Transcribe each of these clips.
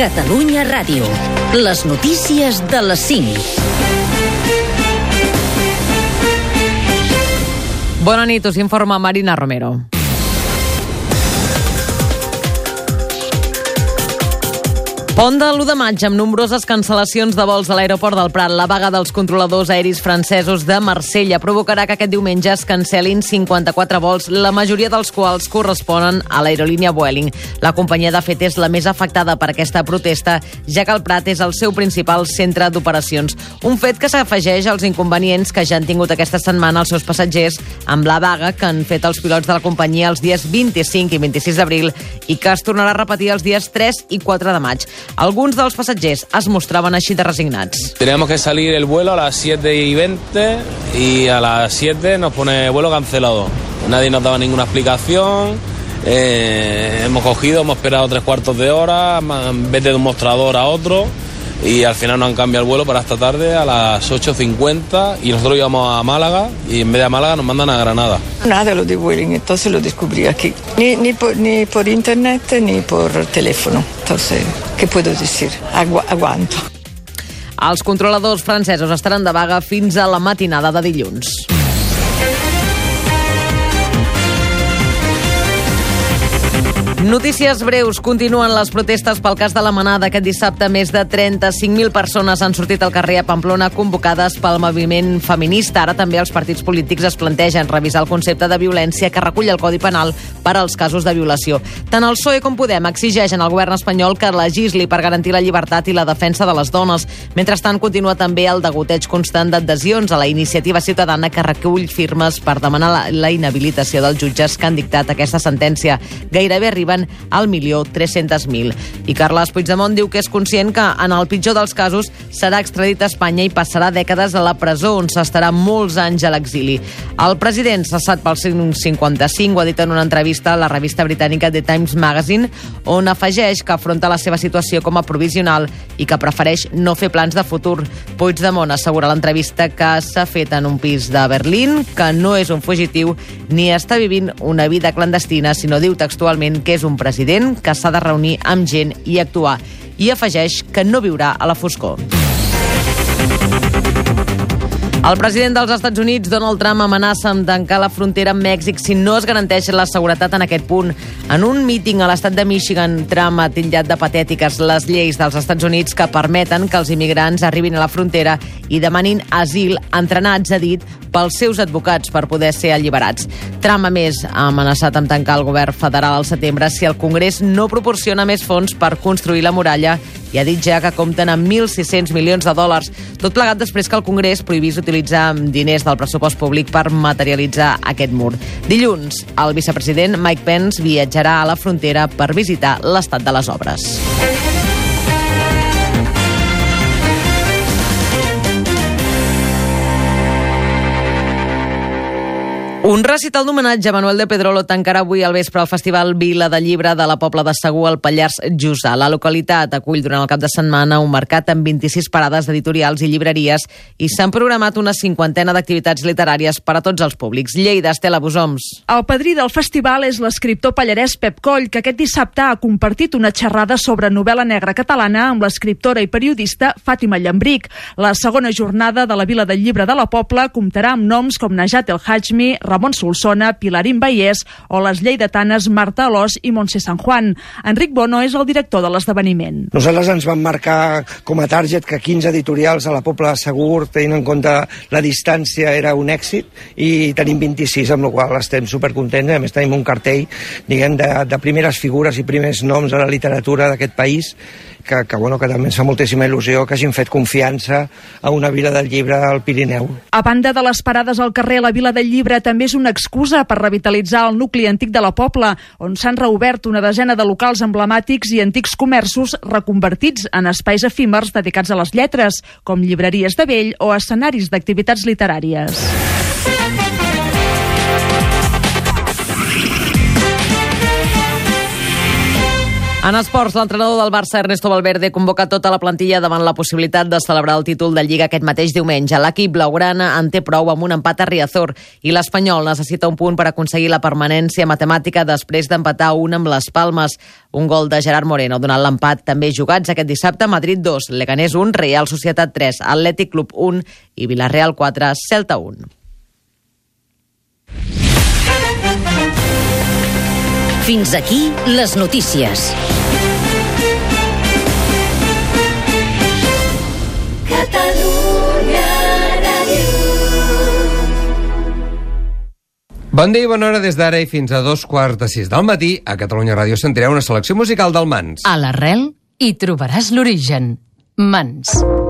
Catalunya Ràdio. Les notícies de les 5. Bona nit, us informa Marina Romero. Pont de l'1 de maig amb nombroses cancel·lacions de vols a l'aeroport del Prat. La vaga dels controladors aeris francesos de Marsella provocarà que aquest diumenge es cancel·lin 54 vols, la majoria dels quals corresponen a l'aerolínia Vueling. La companyia, de fet, és la més afectada per aquesta protesta, ja que el Prat és el seu principal centre d'operacions. Un fet que s'afegeix als inconvenients que ja han tingut aquesta setmana els seus passatgers amb la vaga que han fet els pilots de la companyia els dies 25 i 26 d'abril i que es tornarà a repetir els dies 3 i 4 de maig. Alguns dels passatgers es mostraven així de resignats. Teníamos que salir el vuelo a las 7 y 20 y a las 7 nos pone vuelo cancelado. Nadie nos daba ninguna explicación. Eh, hemos cogido, hemos esperado tres cuartos de hora, en vez de un mostrador a otro y al final nos han cambiado el vuelo para esta tarde a las 8.50 y nosotros íbamos a Málaga y en vez de a Málaga nos mandan a Granada. Nada lo de Vueling, entonces lo descubrí aquí. Ni, ni, por, ni por internet ni por teléfono. Entonces, ¿qué puedo decir? Agu aguanto. Els controladors francesos estaran de vaga fins a la matinada de dilluns. Notícies breus. Continuen les protestes pel cas de la manada. Aquest dissabte més de 35.000 persones han sortit al carrer a Pamplona convocades pel moviment feminista. Ara també els partits polítics es plantegen revisar el concepte de violència que recull el Codi Penal per als casos de violació. Tant el PSOE com Podem exigeixen al govern espanyol que legisli per garantir la llibertat i la defensa de les dones. Mentrestant, continua també el degoteig constant d'adhesions a la iniciativa ciutadana que recull firmes per demanar la, la inhabilitació dels jutges que han dictat aquesta sentència. Gairebé arriba arriben al milió 300.000. I Carles Puigdemont diu que és conscient que, en el pitjor dels casos, serà extradit a Espanya i passarà dècades a la presó, on s'estarà molts anys a l'exili. El president, cessat pel 55, ho ha dit en una entrevista a la revista britànica The Times Magazine, on afegeix que afronta la seva situació com a provisional i que prefereix no fer plans de futur. Puigdemont assegura a l'entrevista que s'ha fet en un pis de Berlín, que no és un fugitiu ni està vivint una vida clandestina, sinó diu textualment que és un president que s'ha de reunir amb gent i actuar. I afegeix que no viurà a la foscor. El president dels Estats Units, Donald Trump, amenaça amb tancar la frontera amb Mèxic si no es garanteix la seguretat en aquest punt. En un míting a l'estat de Michigan, Trump ha titllat de patètiques les lleis dels Estats Units que permeten que els immigrants arribin a la frontera i demanin asil entrenats, ha dit, pels seus advocats per poder ser alliberats. Trump, a més, ha amenaçat amb tancar el govern federal al setembre si el Congrés no proporciona més fons per construir la muralla i ha dit ja que compten amb 1.600 milions de dòlars, tot plegat després que el Congrés prohibís utilitzar diners del pressupost públic per materialitzar aquest mur. Dilluns, el vicepresident Mike Pence viatjarà a la frontera per visitar l'estat de les obres. Un recital d'homenatge a Manuel de Pedrolo tancarà avui al vespre al Festival Vila del Llibre de la Pobla de Segur al Pallars Jussà. La localitat acull durant el cap de setmana un mercat amb 26 parades d'editorials i llibreries i s'han programat una cinquantena d'activitats literàries per a tots els públics. Lleida, Estela Bosoms. El padrí del festival és l'escriptor pallarès Pep Coll, que aquest dissabte ha compartit una xerrada sobre novel·la negra catalana amb l'escriptora i periodista Fàtima Llambric. La segona jornada de la Vila del Llibre de la Pobla comptarà amb noms com Najat El Hajmi, Ramon Solsona, Pilarín Vallès o les lleidatanes Marta Alós i Montse San Juan. Enric Bono és el director de l'esdeveniment. Nosaltres ens vam marcar com a target que 15 editorials a la Pobla de Segur, tenint en compte la distància, era un èxit, i tenim 26, amb la qual estem supercontents. A més, tenim un cartell, diguem, de, de primeres figures i primers noms de la literatura d'aquest país que, que, bueno, que també ens fa moltíssima il·lusió que hagin fet confiança a una vila del llibre al Pirineu. A banda de les parades al carrer, la Vila del Llibre també és una excusa per revitalitzar el nucli antic de la Pobla, on s'han reobert una desena de locals emblemàtics i antics comerços reconvertits en espais efímers dedicats a les lletres, com llibreries de vell o escenaris d'activitats literàries. En esports, l'entrenador del Barça, Ernesto Valverde, convoca tota la plantilla davant la possibilitat de celebrar el títol de Lliga aquest mateix diumenge. L'equip blaugrana en té prou amb un empat a Riazor i l'Espanyol necessita un punt per aconseguir la permanència matemàtica després d'empatar un amb les Palmes. Un gol de Gerard Moreno donant l'empat també jugats aquest dissabte. Madrid 2, Leganés 1, Real Societat 3, Atlètic Club 1 i Villarreal 4, Celta 1. Fins aquí les notícies. Catalunya Ràdio. Bon dia i bona hora des d'ara i fins a dos quarts de sis del matí. A Catalunya Ràdio sentireu una selecció musical del Mans. A l'arrel hi trobaràs l'origen. Mans. Si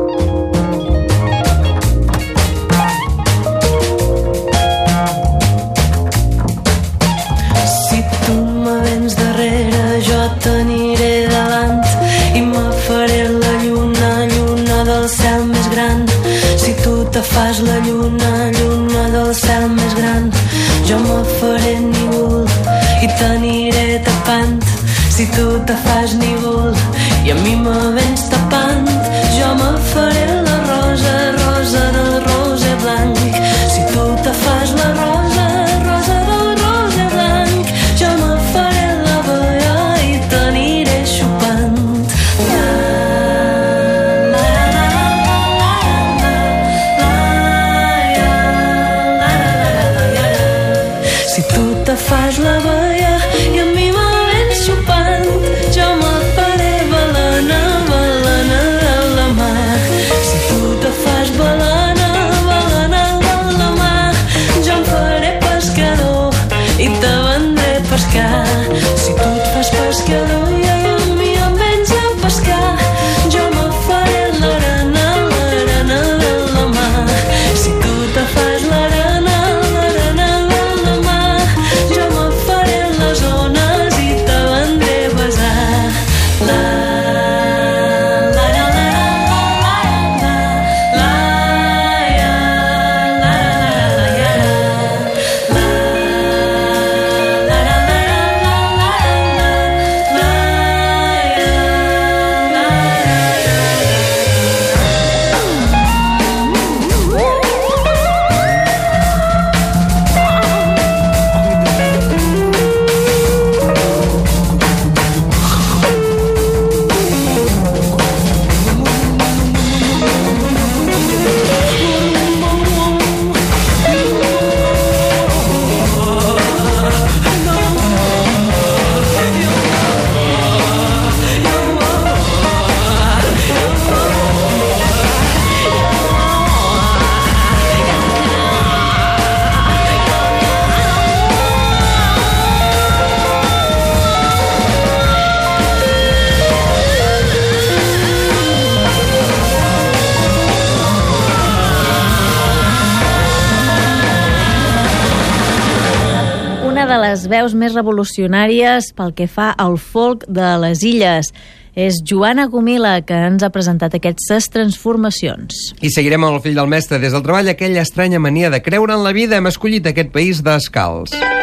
veus més revolucionàries pel que fa al folk de les illes. És Joana Gomila, que ens ha presentat aquestes transformacions. I seguirem amb el fill del mestre. Des del treball, aquella estranya mania de creure en la vida, hem escollit aquest país descalç. Ja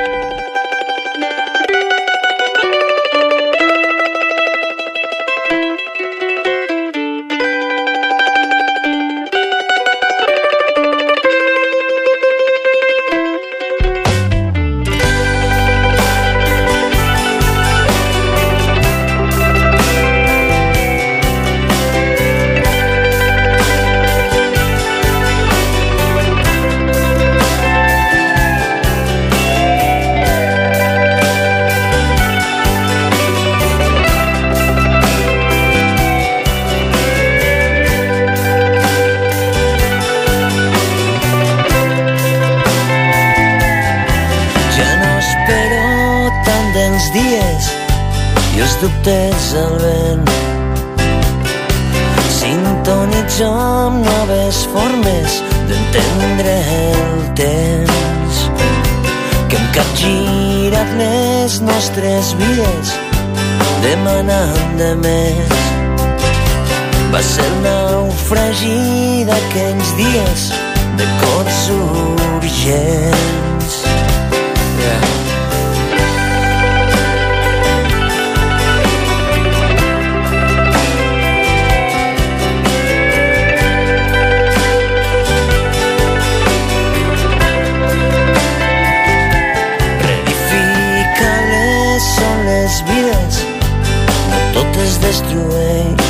dubtes al vent. Sintonitzo amb noves formes d'entendre el temps que hem capgirat les nostres vides demanant de més. Va ser el naufragi d'aquells dies de cors urgents. Destrueix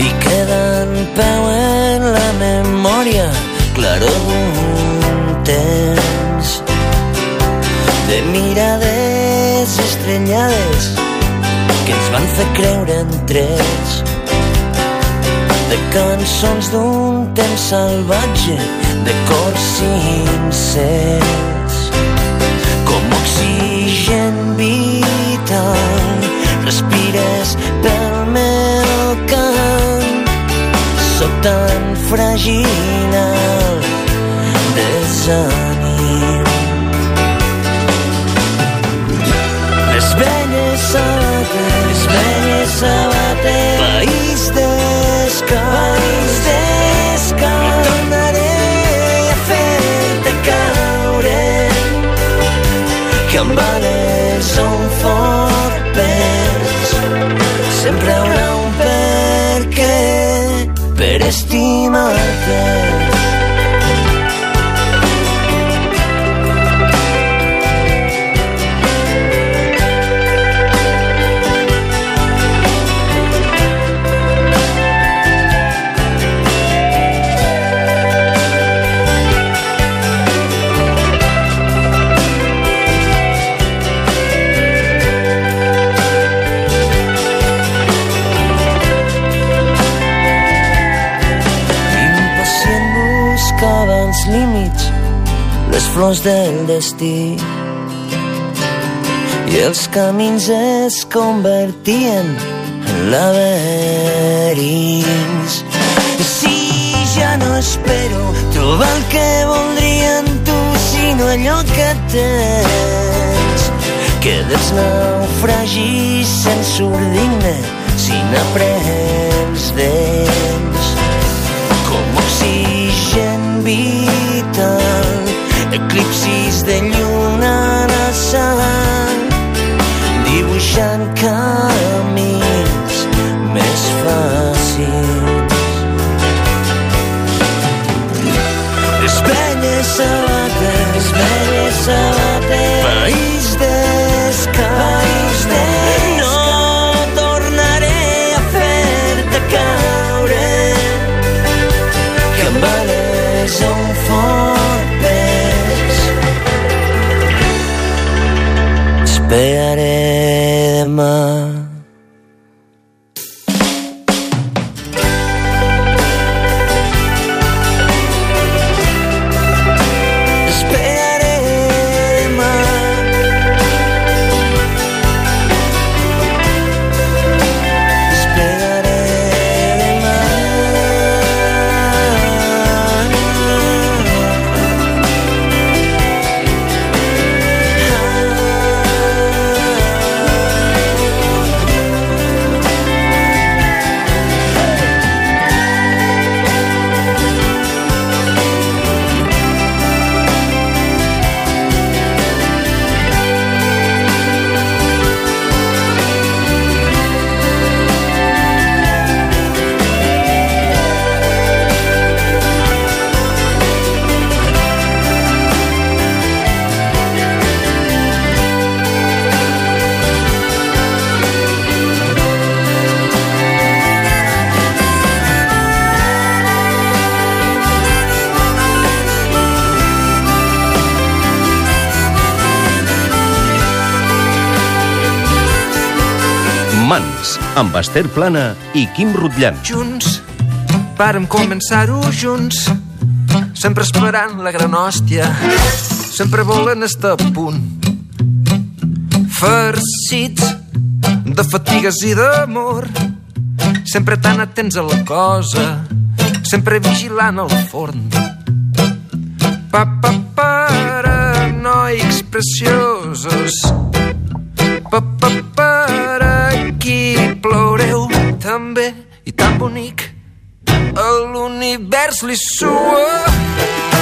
i queda en peu en la memòria claror d'un temps. De mirades estrellades que ens van fer creure en tres de cançons d'un temps salvatge de cors sincers tan fràgil al desànim les velles sabates les velles sabates day. Flors del destí. I els camins es convertien en laberints. Si ja no espero trobar el que voldria en tu, sinó allò que tens. Que dels naufragis se'n surt digne si n'aprens d'ells eclipsis de lluna nassant, dibuixant camins més fàcils. Les velles sabates, les velles sabates, país descalç, no tornaré a fer-te caure. Que em vales un fort Beberé de más. Amb Esther Plana i Quim Rutllant. Junts, vàrem començar-ho junts, sempre esperant la gran hòstia, sempre volen estar a punt. Farcits de fatigues i d'amor, sempre tan atents a la cosa, sempre vigilant el forn. Pa, pa, paranoics preciosos, pa, pa, ploreu també i tan bonic a l'univers li sua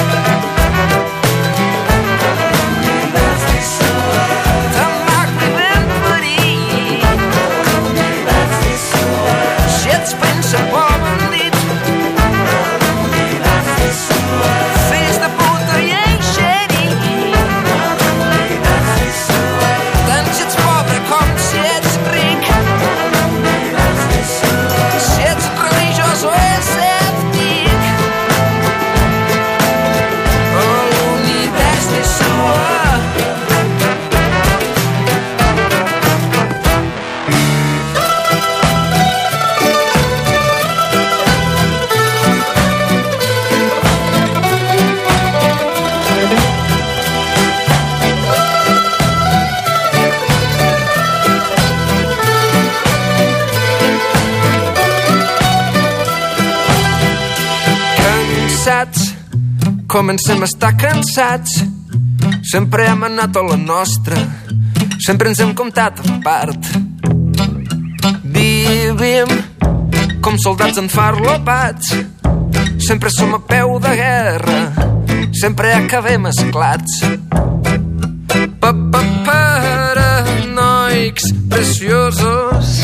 comencem a estar cansats. Sempre hem anat a la nostra, sempre ens hem comptat a part. Vivim com soldats enfarlopats, sempre som a peu de guerra, sempre acabem esclats. Pa-pa paranoics preciosos,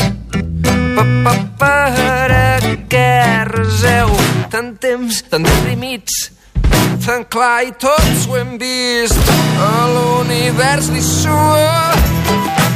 pa-pa para què reseu tant temps, tan deprimits, tan clar i tots ho hem vist a l'univers li sua.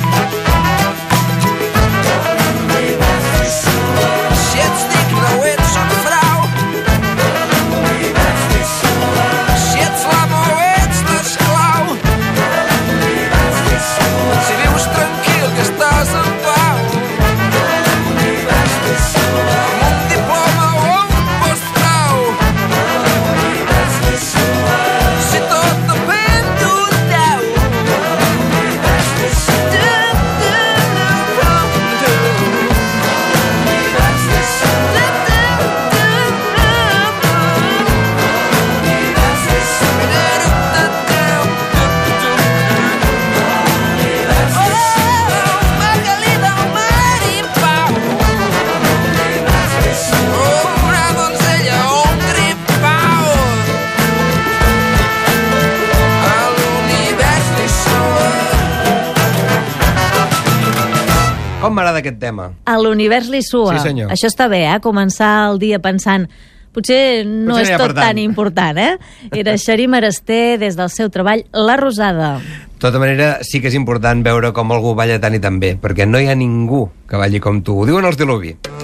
Aquest tema? A l'univers li sua. Sí, senyor. Això està bé, eh? Començar el dia pensant potser no Potser és tot tant. tan important, eh? Era Xerim Arasté des del seu treball La Rosada. De tota manera, sí que és important veure com algú balla tant i tan bé, perquè no hi ha ningú que balli com tu. Ho diuen els Diluvi. No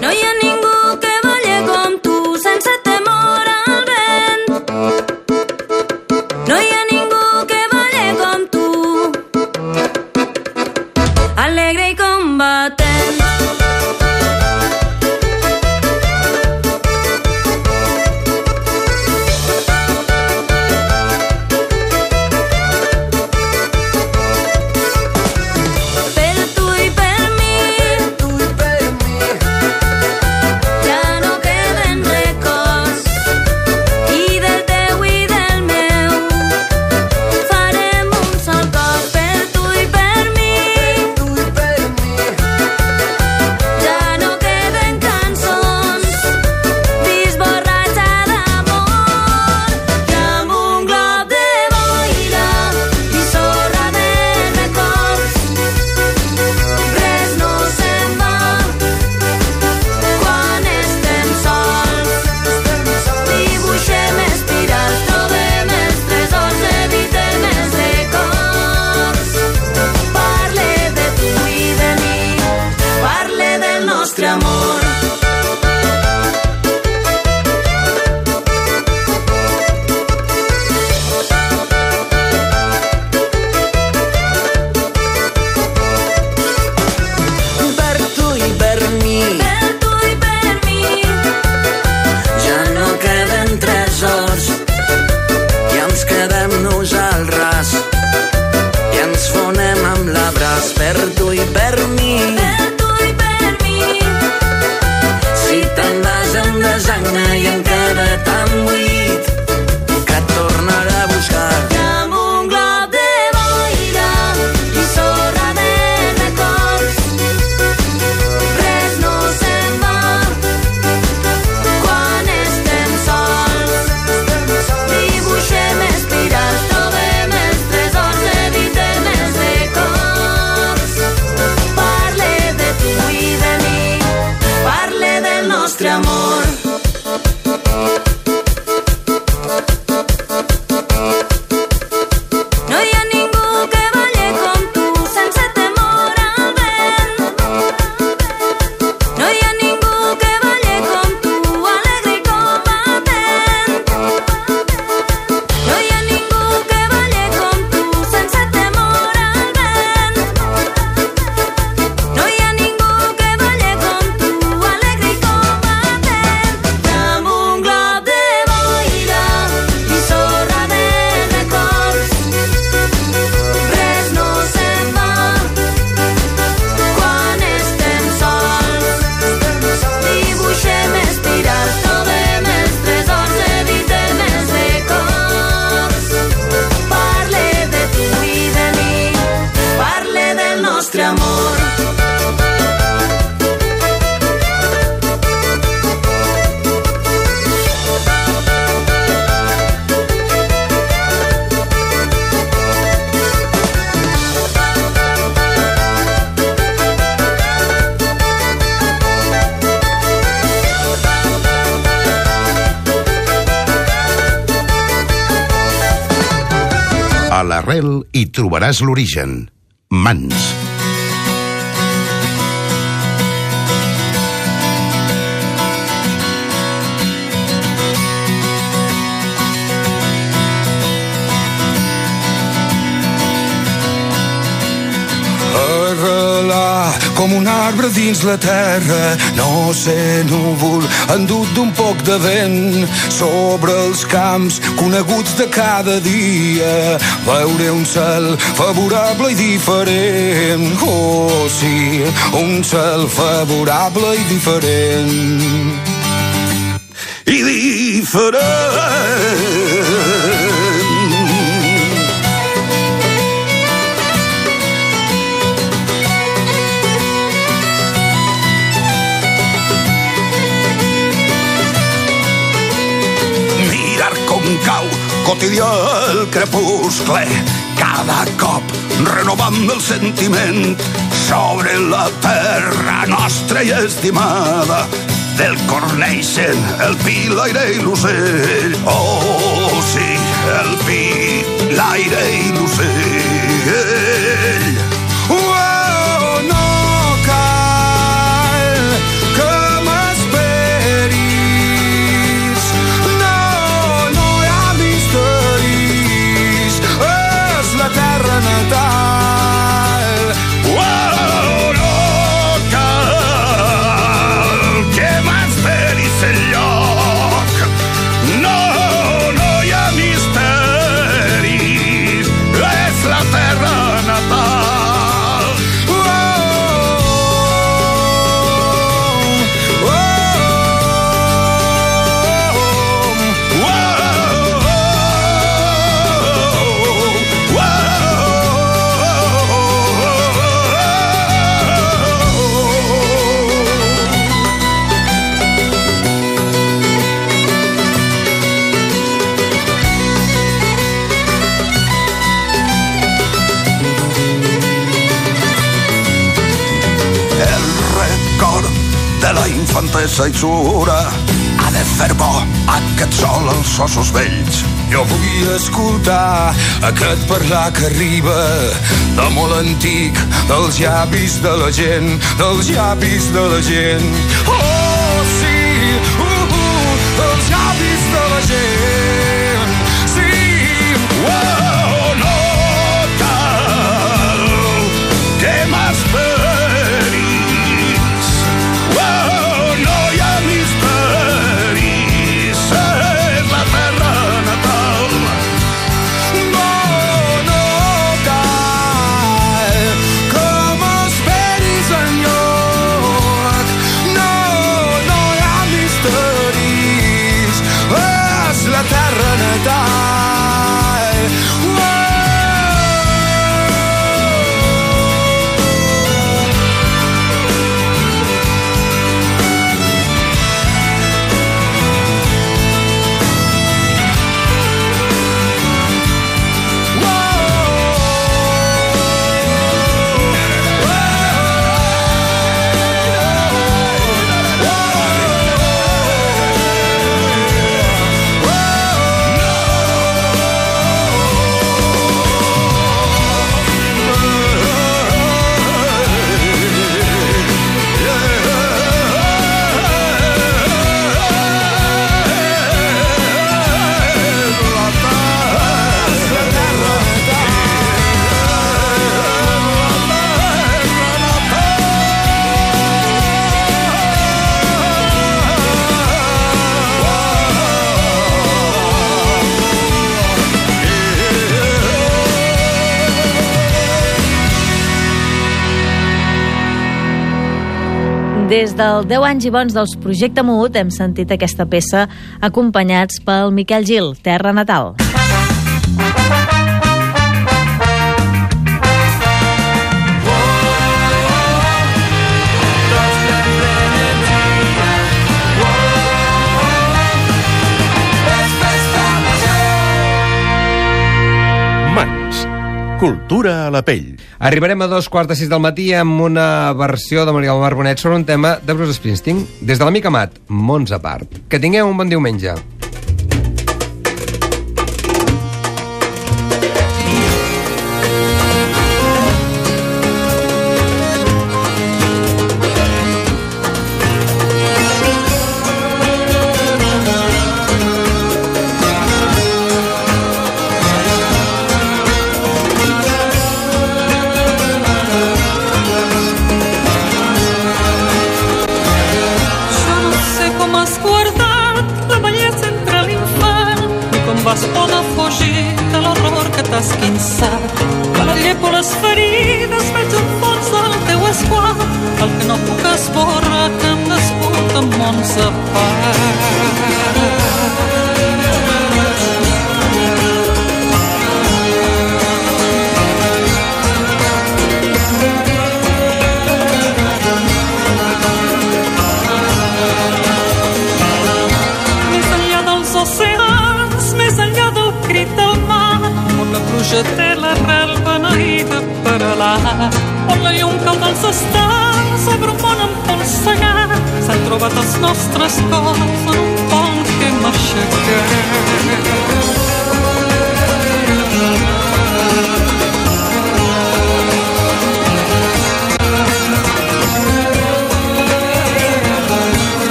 l'arrel hi trobaràs l'origen. Mans. Com un arbre dins la terra. No sé, núvol, endut d'un poc de vent sobre els camps coneguts de cada dia. Veure un cel favorable i diferent. Oh, sí, un cel favorable i diferent. I diferent. Quotidià el crepuscle. Cada cop renovant el sentiment sobre la terra nostra i estimada. Del cor neixen el pi, l'aire i l'ocell. Oh, sí, el pi, l'aire i l'ocell. La infantesa i sura ha de fer bo aquest sol als ossos vells. Jo vull escoltar aquest parlar que arriba de molt antic, dels llavis de la gent, dels llavis de la gent. Oh, Des del 10 anys i bons dels Projecte Mut hem sentit aquesta peça acompanyats pel Miquel Gil, Terra Natal. Cultura a la pell. Arribarem a dos quarts de sis del matí amb una versió de Maria del Mar Bonet sobre un tema de Bruce Springsteen. Des de l'amic Amat, mons a part. Que tingueu un bon diumenge. Cau dels estels sobre un món empolsegat, s'han trobat els nostres cors en un pont que hem aixecat.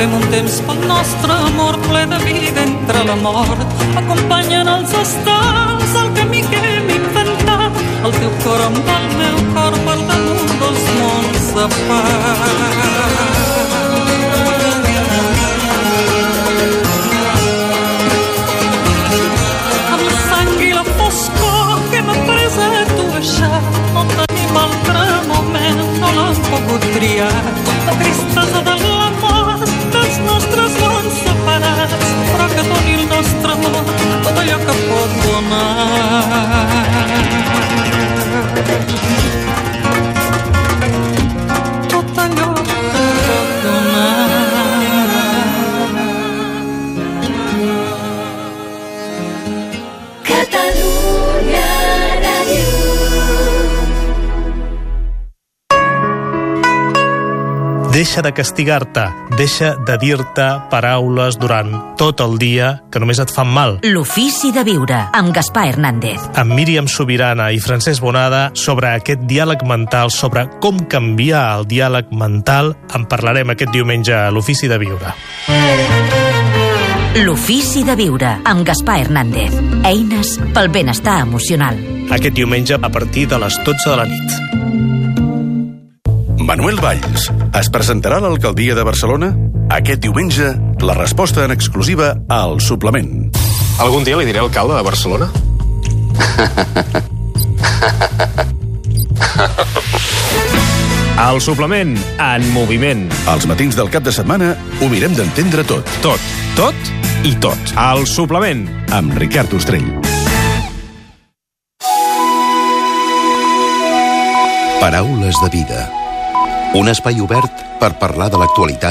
Fem un temps pel nostre amor ple de vida entre la mort. Acompanyen els estels el camí que hem inventat. El teu cor amb el meu cor per damunt dels mons de paz. Amb la sang i la foscor que m'ha pres a tu deixar, no tenim altre moment, no l'hem pogut triar. La tristesa de dels nostres mons separats, però que doni el nostre amor tot allò que pot donar. Deixa de castigar-te, deixa de dir-te paraules durant tot el dia que només et fan mal. L'ofici de viure, amb Gaspar Hernández. Amb Míriam Sobirana i Francesc Bonada sobre aquest diàleg mental, sobre com canviar el diàleg mental, en parlarem aquest diumenge a l'Ofici de Viure. L'ofici de viure, amb Gaspar Hernández. Eines pel benestar emocional. Aquest diumenge a partir de les 12 de la nit. Manuel Valls es presentarà a l'alcaldia de Barcelona aquest diumenge la resposta en exclusiva al suplement. Algun dia li diré alcalde de Barcelona? Al suplement, en moviment. Els matins del cap de setmana ho mirem d'entendre tot. Tot, tot i tot. Al suplement, amb Ricard Ostrell. Paraules de vida. Un espai obert per parlar de l'actualitat